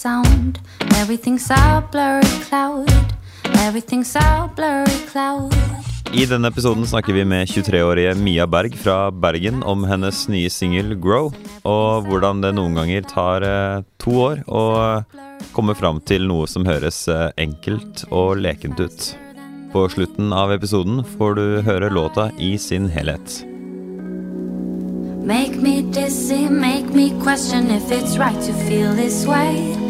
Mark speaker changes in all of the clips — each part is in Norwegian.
Speaker 1: sound. Everything's a blurry cloud. Everything's a blurry cloud.
Speaker 2: I denne episoden snakker vi med 23-årige Mia Berg fra Bergen om hennes nye singel 'Grow', og hvordan det noen ganger tar eh, to år å komme fram til noe som høres eh, enkelt og lekent ut. På slutten av episoden får du høre låta i sin helhet.
Speaker 1: Make me dizzy, make me question if it's right to feel this way.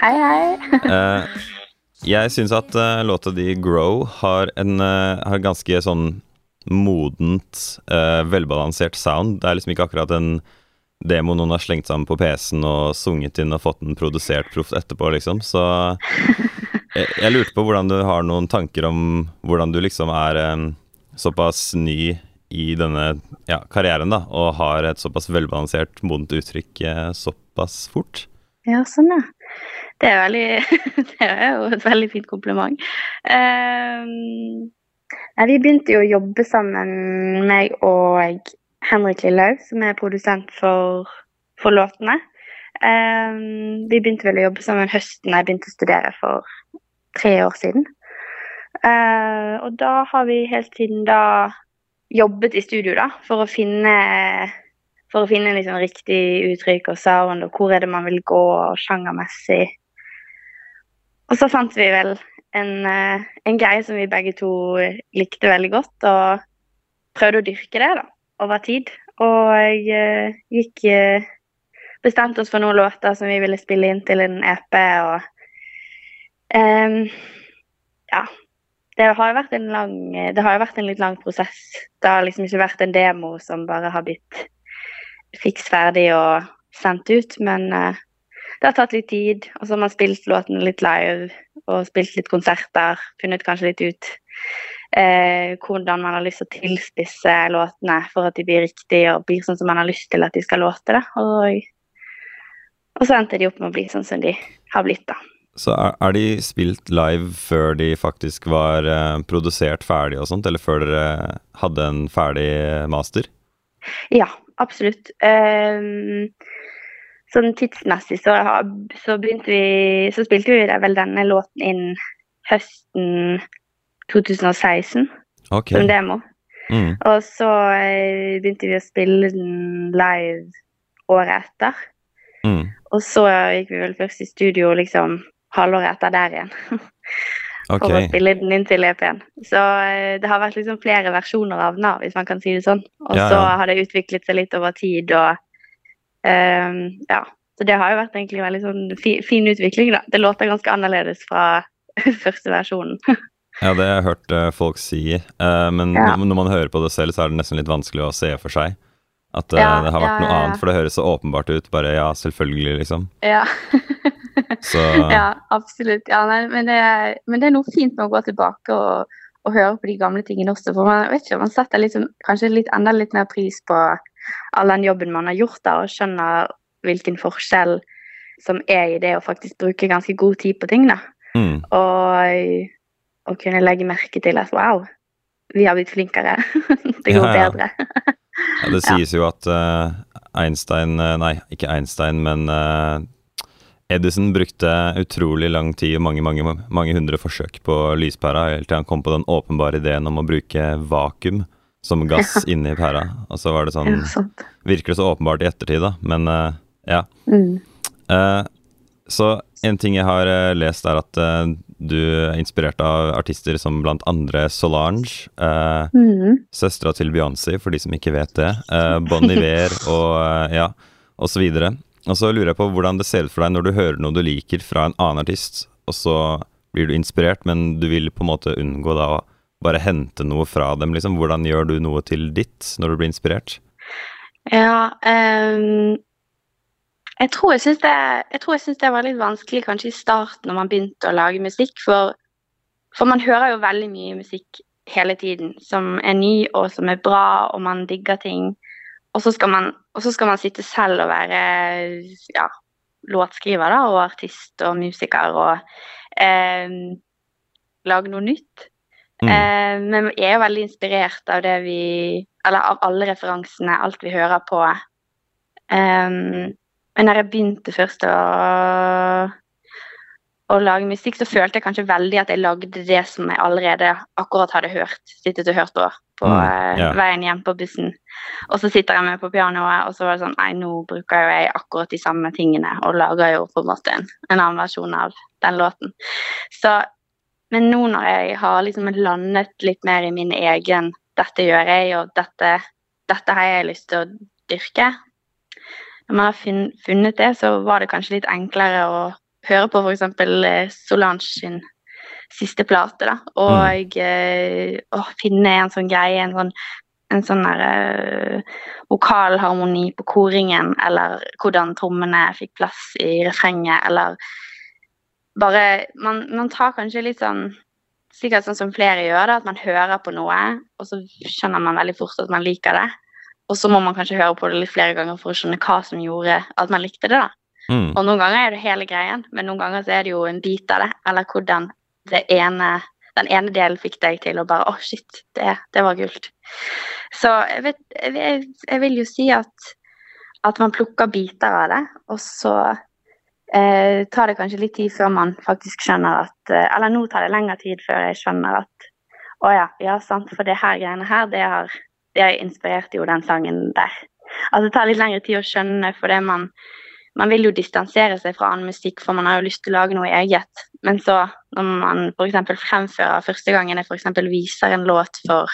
Speaker 3: Hei, hei.
Speaker 2: Eh, jeg syns at eh, låta di 'Grow' har en eh, har ganske sånn modent, velbalansert sound. Det er liksom ikke akkurat en demo noen har slengt sammen på PC-en og sunget inn og fått den produsert proft etterpå, liksom. Så jeg, jeg lurte på hvordan du har noen tanker om hvordan du liksom er eh, såpass ny i denne ja, karrieren, da, og har et såpass velbalansert, modent uttrykk eh, såpass fort.
Speaker 3: Ja, sånn, ja. Det er, veldig, det er jo et veldig fint kompliment. Um, nei, vi begynte jo å jobbe sammen, meg og Henrik Lillehaug, som er produsent for, for låtene. Um, vi begynte vel å jobbe sammen høsten jeg begynte å studere for tre år siden. Uh, og da har vi helt siden da jobbet i studio da, for å finne for å finne liksom riktig uttrykk og sound, og hvor er det man vil gå sjangermessig. Og så fant vi vel en, eh, en greie som vi begge to likte veldig godt, og prøvde å dyrke det da, over tid. Og jeg eh, gikk eh, Bestemte oss for noen låter som vi ville spille inn til en EP, og um, Ja. Det har vært en lang Det har jo vært en litt lang prosess. Det har liksom ikke vært en demo som bare har blitt fiks ferdig og sendt ut, men eh, det har tatt litt tid. Og så har man spilt låten litt live og spilt litt konserter. Funnet kanskje litt ut eh, hvordan man har lyst til å tilspisse låtene for at de blir riktige og blir sånn som man har lyst til at de skal låte. det. Og, og så endte de opp med å bli sånn som de har blitt, da.
Speaker 2: Så er, er de spilt live før de faktisk var eh, produsert ferdig og sånt, eller før dere hadde en ferdig master?
Speaker 3: Ja, absolutt. Um, sånn tidsmessig så, så begynte vi Så spilte vi vel denne låten inn høsten 2016
Speaker 2: okay.
Speaker 3: som demo.
Speaker 2: Mm.
Speaker 3: Og så eh, begynte vi å spille den live året etter.
Speaker 2: Mm.
Speaker 3: Og så gikk vi vel først i studio liksom halvåret etter der igjen.
Speaker 2: okay.
Speaker 3: For å spille den inn til EP-en. Så eh, det har vært liksom flere versjoner av den, hvis man kan si det sånn. Og
Speaker 2: Ja,
Speaker 3: så
Speaker 2: ja.
Speaker 3: har det utviklet seg litt over tid, og ja. Så det har jo vært egentlig en veldig sånn fi, fin utvikling, da. Det låter ganske annerledes fra første versjonen.
Speaker 2: Ja, det har jeg hørt eh, folk si, eh, men
Speaker 3: Ja.
Speaker 2: når man hører på det selv, så er det nesten litt vanskelig å se for seg at eh,
Speaker 3: Ja,
Speaker 2: det har vært
Speaker 3: ja,
Speaker 2: noe annet, for det høres så åpenbart ut. Bare ja, selvfølgelig, liksom.
Speaker 3: ja.
Speaker 2: Så
Speaker 3: ja, absolutt. Ja, nei, men, det, er- men det er noe fint med å gå tilbake og, og høre på de gamle tingene også. For man vet ikke, man setter liksom, kanskje litt, enda litt mer pris på all den jobben man har gjort der, og skjønner hvilken forskjell som er i det å faktisk bruke ganske god tid på ting. da.
Speaker 2: mm,
Speaker 3: Og å kunne legge merke til at wow, vi har blitt flinkere. det går
Speaker 2: Ja, ja.
Speaker 3: bedre.
Speaker 2: ja, Det sies jo at uh, Einstein eh, Nei, ikke Einstein, men uh, Edison brukte utrolig lang tid og mange, mange, mange hundre forsøk på lyspæra helt til han kom på den åpenbare ideen om å bruke vakuum som gass inni pæra. Og så var det sånn
Speaker 3: Ja.
Speaker 2: Virker det så åpenbart i ettertid, da, men uh, ja.
Speaker 3: Mm.
Speaker 2: Uh, så en ting jeg har uh, lest, er at du er inspirert av artister som blant andre Solange, uh,
Speaker 3: Mm.
Speaker 2: søstera til Beyoncé, for de som ikke vet det, Bon Iver og ja, videre. Og så lurer jeg på hvordan det ser ut for deg når du hører noe du liker fra en annen artist, og så blir du inspirert, men du vil på en måte unngå da å bare hente noe fra dem, liksom. Hvordan gjør du noe til ditt når du blir inspirert?
Speaker 3: Ja, um, Jeg tror jeg syns det, det var litt vanskelig kanskje i starten når man begynte å lage musikk, for, for man hører jo veldig mye musikk hele tiden som er ny og som er bra, og man digger ting. Og så skal man, skal man sitte selv og være ja, låtskriver da, og artist og musiker og um, lage noe nytt. Mm. Eh, men vi er jo veldig inspirert av det vi Eller av alle referansene, alt vi hører på. Um, men når jeg begynte først å, å lage musikk, så følte jeg kanskje veldig at jeg lagde det som jeg allerede akkurat hadde hørt. Sittet og hørt på på mm, yeah. veien hjem på bussen. Og så sitter jeg med på pianoet, og så var det sånn Nei, nå bruker jo jeg akkurat de samme tingene og lager jo på en måte en, en annen versjon av den låten. Så men nå når jeg har liksom landet litt mer i min egen 'dette gjør jeg', og dette, dette har jeg lyst til å dyrke Når man har funnet det, så var det kanskje litt enklere å høre på f.eks. Eh, Solange sin siste plate, da. Og mm. å finne en sånn greie, en sånn, en sånn der, uh, vokalharmoni på koringen, eller hvordan trommene fikk plass i refrenget, eller bare man, man, tar kanskje litt sånn Sikkert sånn som flere gjør, da, at man hører på noe, og så skjønner man veldig fort at man liker det. Og så må man kanskje høre på det litt flere ganger for å skjønne hva som gjorde at man likte det. da. Mm. Og noen ganger er det hele greien, men noen ganger så er det jo en bit av det. Eller hvordan det ene, den ene delen fikk deg til å bare Å, oh, shit, det, det, var gult. Så jeg, vet, jeg, jeg vil jo si at, at man plukker biter av det, og så eh, tar det kanskje litt tid før man faktisk skjønner at eh, Eller nå tar det lengre tid før jeg skjønner at å ja, ja sant, for det her greiene her, det har, det har inspirert jo den sangen der. Altså det tar litt lengre tid å skjønne fordi man man vil jo distansere seg fra annen musikk, for man har jo lyst til å lage noe eget. Men så, når man f.eks. fremfører første gangen jeg f.eks. viser en låt for,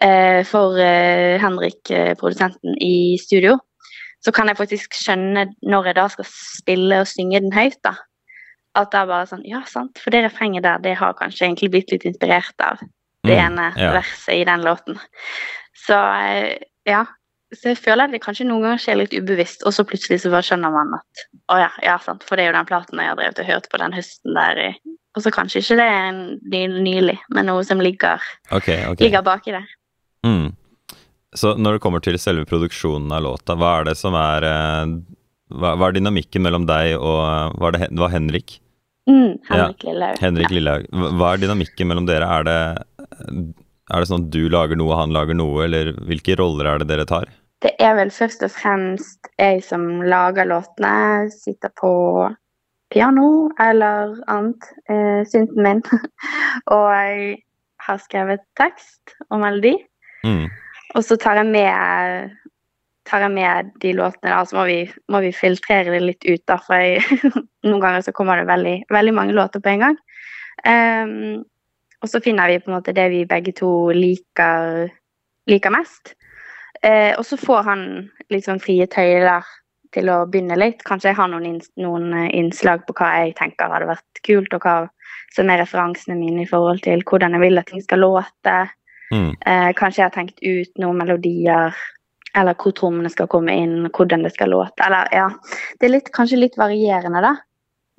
Speaker 3: eh, for eh, Henrik, eh, produsenten, i studio, så kan jeg faktisk skjønne når jeg da skal spille og synge den høyt, da. At det er bare sånn Ja, sant, for det refrenget der, det har kanskje egentlig blitt litt inspirert av det mm, ene ja. verset i den låten. Så eh, ja. Så jeg føler at det kanskje noen ganger skjer litt ubevisst, og så plutselig så bare skjønner man at å ja, ja, sant, for det er jo den platen jeg har drevet og hørt på den høsten der i Og så kanskje ikke det er nylig, men noe som ligger, okay, okay. ligger baki der.
Speaker 2: Mm. Så når det kommer til selve produksjonen av låta, hva er det som er eh, Hva, hva er dynamikken mellom deg og Var det, det var Henrik?
Speaker 3: Mm, Henrik ja, Lillehaug.
Speaker 2: Henrik Lillehaug. Hva er dynamikken mellom dere? Er det, er det sånn at du lager noe, han lager noe, eller hvilke roller er det dere tar?
Speaker 3: Det er vel først og fremst jeg som lager låtene. Sitter på piano eller annet. Eh, synten min. og jeg har skrevet tekst og melodi. Mm. Og så tar jeg med, tar jeg med de låtene, da, så må vi, må vi, filtrere det litt ut. da, For jeg, noen ganger så kommer det veldig, veldig, mange låter på en gang. Um, og så finner vi på en måte det vi begge to liker, liker mest. Uh, og så får han litt sånn frie tøyler til å begynne litt. Kanskje jeg har noen, noen innslag på hva jeg tenker hadde vært kult, og hva som er referansene mine i forhold til hvordan jeg vil at ting skal låte. Mm. Eh, kanskje jeg har tenkt ut noen melodier, eller hvor trommene skal komme inn, hvordan det skal låte. Eller ja, det er litt, kanskje litt varierende, da.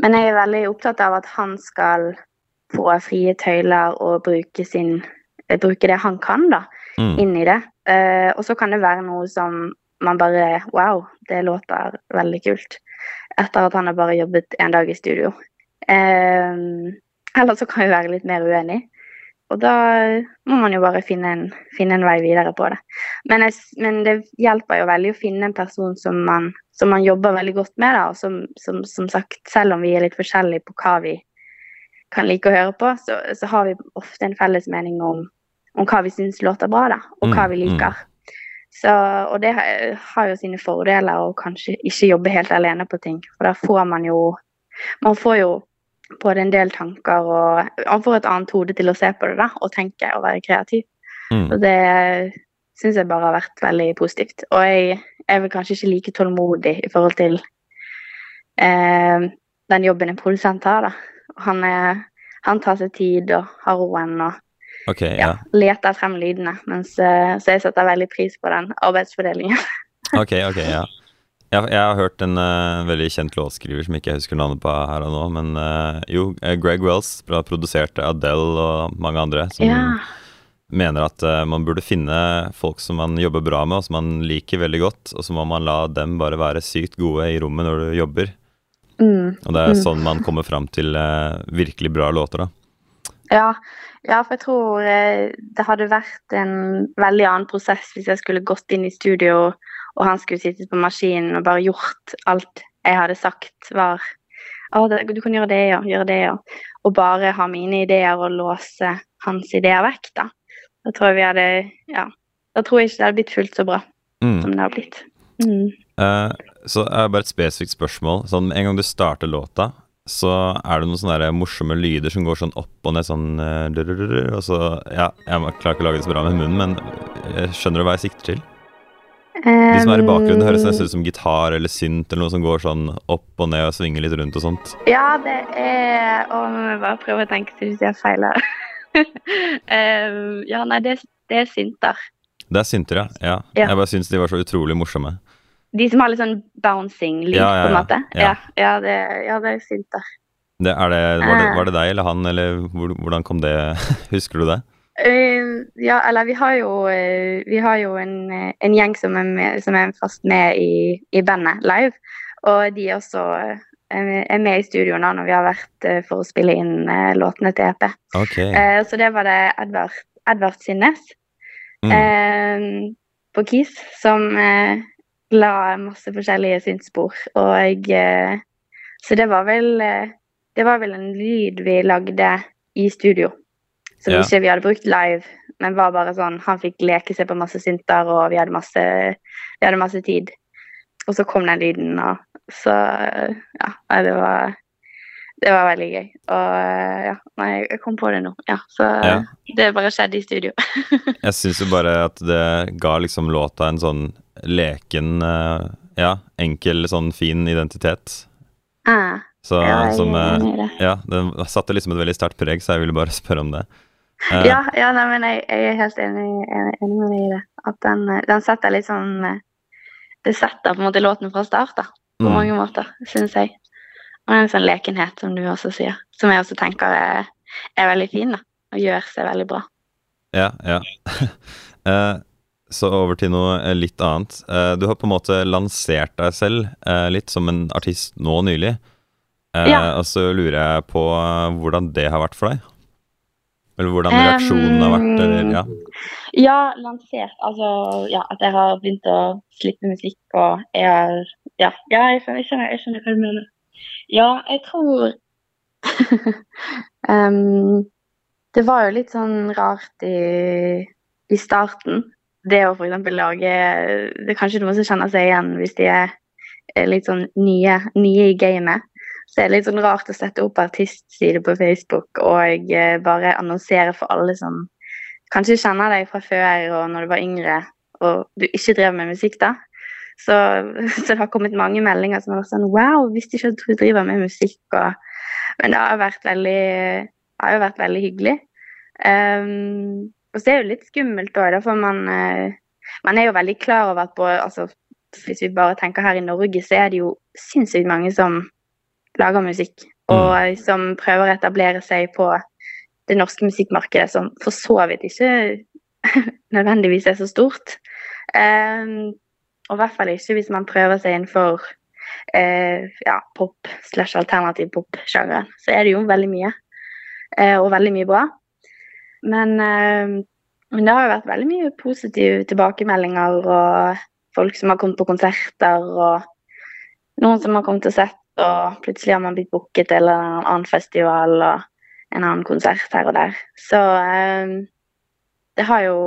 Speaker 3: Men jeg er veldig opptatt av at han skal få frie tøyler og bruke, sin, eh, bruke det han kan, da, mm. inn i det. Eh, og så kan det være noe som man bare Wow, det låter veldig kult. Etter at han har bare jobbet en dag i studio. Eh, eller så kan vi være litt mer uenig. Og da må man jo bare finne en, finne en vei videre på det. Men, jeg, men, det hjelper jo veldig å finne en person som man, som man jobber veldig godt med. Da, og som, som, som, sagt, selv om vi er litt forskjellige på hva vi kan like å høre på, så, så har vi ofte en felles mening om, om hva vi syns låter bra, da, og hva vi mm, mm. liker. Så, og det har jo sine fordeler å kanskje ikke jobbe helt alene på ting. For da får man jo Man får jo både en del tanker og Han får et annet hode til å se på det da, og tenke og være kreativ. Mm. Og det syns jeg bare har vært veldig positivt. Og jeg er vel kanskje ikke like tålmodig i forhold til eh, den jobben en produsent har. da. Han, er, han, tar seg tid og har roen og
Speaker 2: okay,
Speaker 3: ja. Ja, leter frem lydene. Mens, eh, så jeg setter veldig pris på den arbeidsfordelingen.
Speaker 2: ok, ok, ja. Jeg, jeg har hørt en uh, veldig kjent låtskriver som ikke jeg husker navnet på her og nå, men uh, jo, Greg Wells produserte Adele og mange andre, som
Speaker 3: Ja.
Speaker 2: mener at uh, man burde finne folk som man jobber bra med, og som man liker veldig godt, og så må man la dem bare være sykt gode i rommet når du jobber.
Speaker 3: Mm.
Speaker 2: Og det er
Speaker 3: Mm.
Speaker 2: sånn man kommer fram til virkelig bra låter, da.
Speaker 3: Ja, ja, for jeg tror eh, det hadde vært en veldig annen prosess hvis jeg skulle gått inn i studio, og han skulle sittet på maskinen og bare gjort alt jeg hadde sagt var Å, du kan gjøre det, ja. Gjøre det, ja. Og bare ha mine ideer og låse hans ideer vekk, da. Da tror jeg vi hadde Ja. Da tror jeg ikke det hadde blitt fullt så bra
Speaker 2: Mm.
Speaker 3: som det har blitt. Mm.
Speaker 2: Eh, så er det bare et spesifikt spørsmål. Sånn, En gang du starter låta, så er det noen sånne morsomme lyder som går sånn opp og ned sånn eh, Og så Ja, jeg klarer ikke å lage det så bra med munnen, men eh, skjønner du hva jeg sikter til? De som er i bakgrunnen, høres nesten ut som gitar eller synt eller noe som går sånn opp og ned og svinger litt rundt og sånt.
Speaker 3: Ja, det er Å, må bare prøve å tenke til hvis jeg feiler. ja, nei, det, det er synter.
Speaker 2: Det er synter, ja. ja.
Speaker 3: Ja.
Speaker 2: Jeg bare syns de var så utrolig morsomme.
Speaker 3: De som har litt sånn bouncing-lyd,
Speaker 2: Ja, ja,
Speaker 3: på en måte.
Speaker 2: Ja.
Speaker 3: Ja, ja, det, ja, det er synter.
Speaker 2: Det, er det, var, det,
Speaker 3: Eh.
Speaker 2: var det deg eller han, eller hvordan kom det Husker du det?
Speaker 3: Ja, eller vi har jo, uh, vi har jo en, uh, en gjeng som er, med, som er fast med i, i bandet live. Og de også uh, er med i studio nå når vi har vært for å spille inn låtene til EP. Okay. Så det var det Edvard, Edvard Sinnes.
Speaker 2: Mm.
Speaker 3: eh, på KIS som eh, la masse forskjellige synsspor. Og eh, Så det var vel eh, Det var vel en lyd vi lagde i studio. Som
Speaker 2: Ja.
Speaker 3: ikke vi hadde brukt live, men var bare sånn Han fikk leke seg på masse synter, og vi hadde masse, vi hadde masse tid. Og så kom den lyden, og så Ja, nei, det var det var veldig gøy. Og ja, nei, jeg kom på det nå. Ja, så
Speaker 2: Ja.
Speaker 3: det bare skjedde i studio.
Speaker 2: Jeg syns jo bare at det ga liksom låta en sånn leken, eh, ja, enkel, sånn fin identitet.
Speaker 3: Ah,
Speaker 2: Så
Speaker 3: ja,
Speaker 2: som eh. Ja, den satte liksom et veldig sterkt preg, så jeg ville bare spørre om det.
Speaker 3: Ja, ja nei, men jeg, jeg er helt enig, enig, med deg i det. At den, eh, den setter litt sånn eh, Det setter på en måte låten fra start, da. På
Speaker 2: mm,
Speaker 3: mange måter, syns jeg. Og en sånn lekenhet, som du også sier. Som jeg også tenker er, er veldig fin, da. Og gjør seg veldig bra.
Speaker 2: ja, ja. Eh, så over til noe litt annet. Eh, du har på en måte lansert deg selv eh, litt som en artist nå nylig.
Speaker 3: Ja.
Speaker 2: Og så lurer jeg på hvordan det har vært for deg? Eller hvordan reaksjonen har vært? Eller, ja.
Speaker 3: Ja, lansert. Altså ja, at jeg har begynt å slippe musikk, og jeg har Ja, ja jeg, skjønner, jeg, skjønner, jeg skjønner hva du mener. Ja, jeg tror um, Det var jo litt sånn rart i, i starten. Det å f.eks. lage Det er kanskje noen som kjenner seg igjen hvis de er er litt sånn nye, nye i gamet. Så det er litt sånn rart å sette opp artistside på Facebook og eh, bare annonsere for alle som kanskje kjenner deg fra før og når du var yngre og du ikke drev med musikk da. Så, så det har kommet mange meldinger som har vært sånn Wow, visste ikke at du driver med musikk. Og, men det har vært veldig, har jo vært veldig hyggelig. Um, og så er det jo litt skummelt òg, for man, eh, man er jo veldig klar over at på, altså, hvis vi bare tenker her i Norge, så er det jo sinnssykt mange som lager musikk. Og som prøver å etablere seg på det norske musikkmarkedet, som for så vidt ikke nødvendigvis er så stort. Um, og i hvert fall ikke hvis man prøver seg innenfor uh, ja, pop slash alternativ pop-sjangeren. Så er det jo veldig mye. uh, og veldig mye bra. Men, uh, men det har jo vært veldig mye positive tilbakemeldinger og folk som har kommet på konserter og noen som har kommet og sett, og plutselig har man blitt booket til en annen festival og en annen konsert her og der. Så eh, det har jo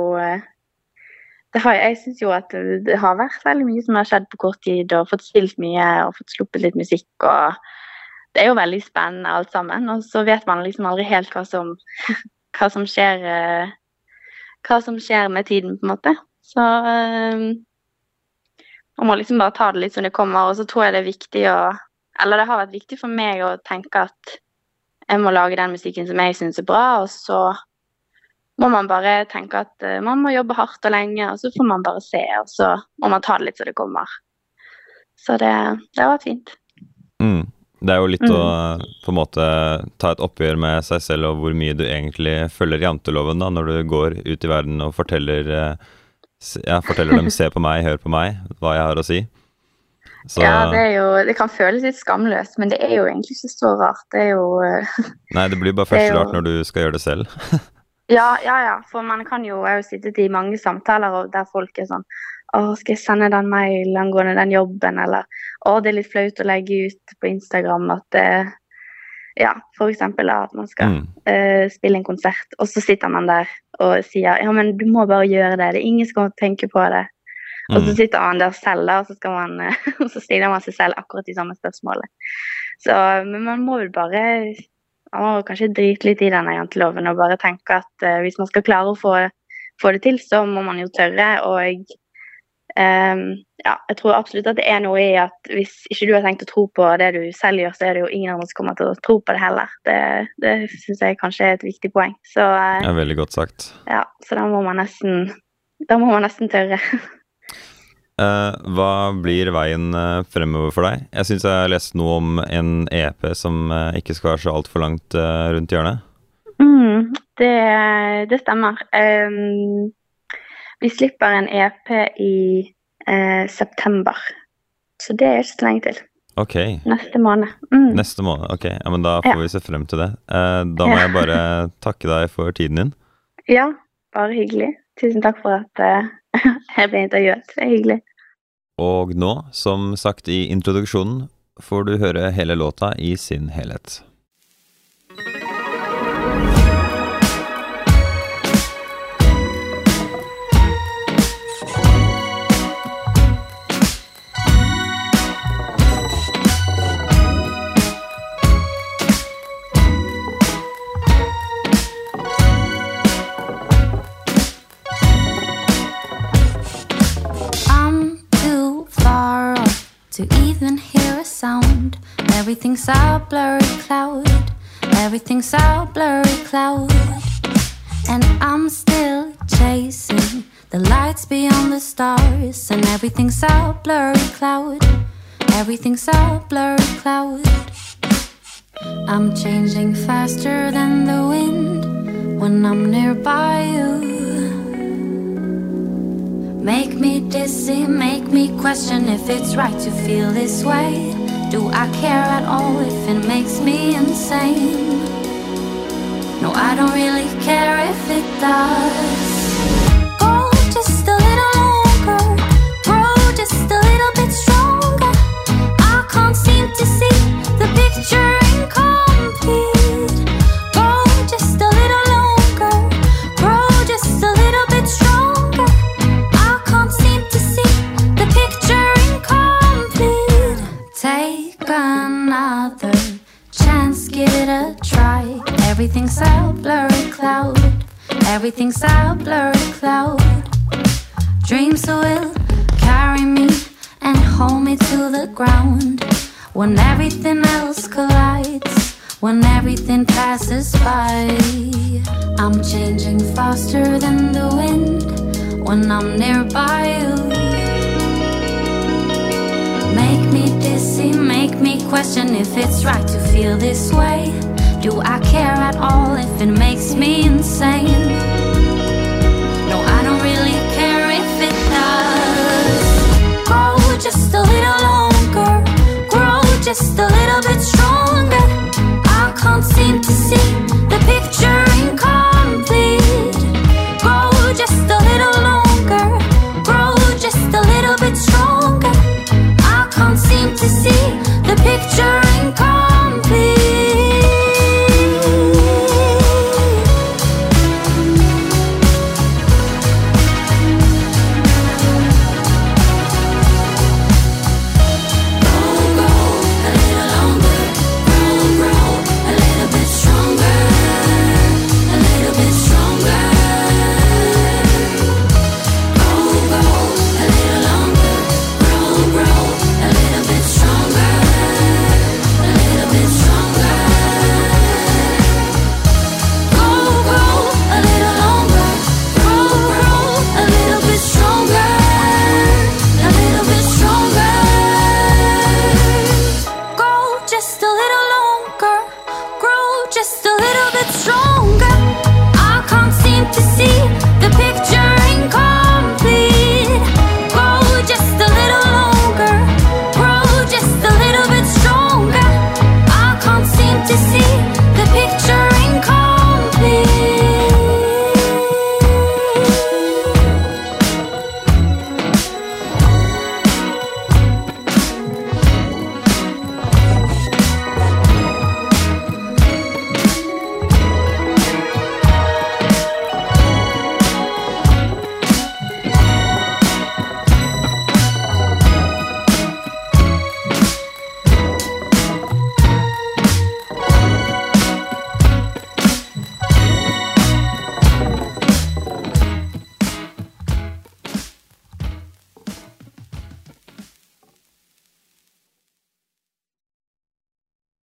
Speaker 3: det har, Jeg syns jo at det har vært veldig mye som har skjedd på kort tid, og fått spilt mye og fått sluppet litt musikk. og Det er jo veldig spennende alt sammen. Og så vet man liksom aldri helt hva som, hva som skjer eh, Hva som skjer med tiden, på en måte. Så eh, man må liksom bare ta det litt som det kommer. Og så tror jeg det er viktig å Eller det har vært viktig for meg å tenke at jeg må lage den musikken som jeg syns er bra, og så må man bare tenke at eh, man må jobbe hardt og lenge, og så får man bare se, og så må man ta det litt så det kommer. Så det, det har vært fint.
Speaker 2: Mm. Det er jo litt å
Speaker 3: Mm.
Speaker 2: på en måte ta et oppgjør med seg selv og hvor mye du egentlig følger janteloven da, når du går ut i verden og forteller, eh, ja, forteller dem 'se på meg, hør på meg', hva jeg har å si. Så
Speaker 3: Ja, det, jo, det kan føles litt skamløst, men det er jo egentlig ikke så rart. Det er jo eh,
Speaker 2: Nei, det blir bare først rart når du skal gjøre det selv.
Speaker 3: Ja, ja, ja. For man kan jo Jeg har jo sittet i mange samtaler der folk er sånn Å, skal jeg sende den mail angående den jobben, eller Å, det er litt flaut å legge ut på Instagram at det, Ja, for eksempel at man skal
Speaker 2: Mm.
Speaker 3: uh, spille en konsert, og så sitter man der og sier ja, men du må bare gjøre det. Det er ingen som kommer til å tenke på det. Og så
Speaker 2: Mm.
Speaker 3: sitter man der selv, og så, skal man, så stiller man seg selv akkurat de samme spørsmålene. Så, men man må vel bare man må kanskje drite litt i denne janteloven og bare tenke at uh, hvis man skal klare å få, få det til, så må man jo tørre. Og um, ja, jeg tror absolutt at det er noe i at hvis ikke du har tenkt å tro på det du selv gjør, så er det jo ingen andre som kommer til å tro på det heller. Det, det syns jeg kanskje er et viktig poeng. Så, uh,
Speaker 2: Det er veldig godt sagt.
Speaker 3: ja, så da må man nesten da må man nesten tørre.
Speaker 2: Eh, hva blir veien eh, fremover for deg? Jeg syns jeg har lest noe om en EP som eh, ikke skal være så altfor langt rundt hjørnet.
Speaker 3: Mm, det, det stemmer. Um, vi slipper en EP i uh, september. Så det er ikke så lenge til.
Speaker 2: Ok,
Speaker 3: Neste måned. Mm.
Speaker 2: neste måned. Ok, ja, men da får
Speaker 3: Ja.
Speaker 2: vi se frem til det. Uh, da må jeg bare takke deg for tiden din.
Speaker 3: Ja, bare hyggelig. Tusen takk for at eh, jeg ble intervjuet. Det er hyggelig.
Speaker 2: Og nå, som sagt i introduksjonen, får du høre hele låta i sin helhet.
Speaker 1: Sound. Everything's a blurry cloud. Everything's a blurry cloud. And I'm still chasing the lights beyond the stars. And everything's a blurry cloud. Everything's a blurry cloud. I'm changing faster than the wind when I'm nearby you. Make me dizzy, make me question if it's right to feel this way. Do I care at all if it makes me insane? No, I don't really care if it does. Go just a little longer, grow just a little bit stronger. I can't seem to see the picture incomplete. Everything's a blurry cloud. Dreams will carry me and hold me to the ground when everything else collides, when everything passes by. I'm changing faster than the wind when I'm nearby you. Make me dizzy, make me question if it's right to feel this way. Do I care at all if it makes me insane? Just a little longer, grow just a little bit stronger.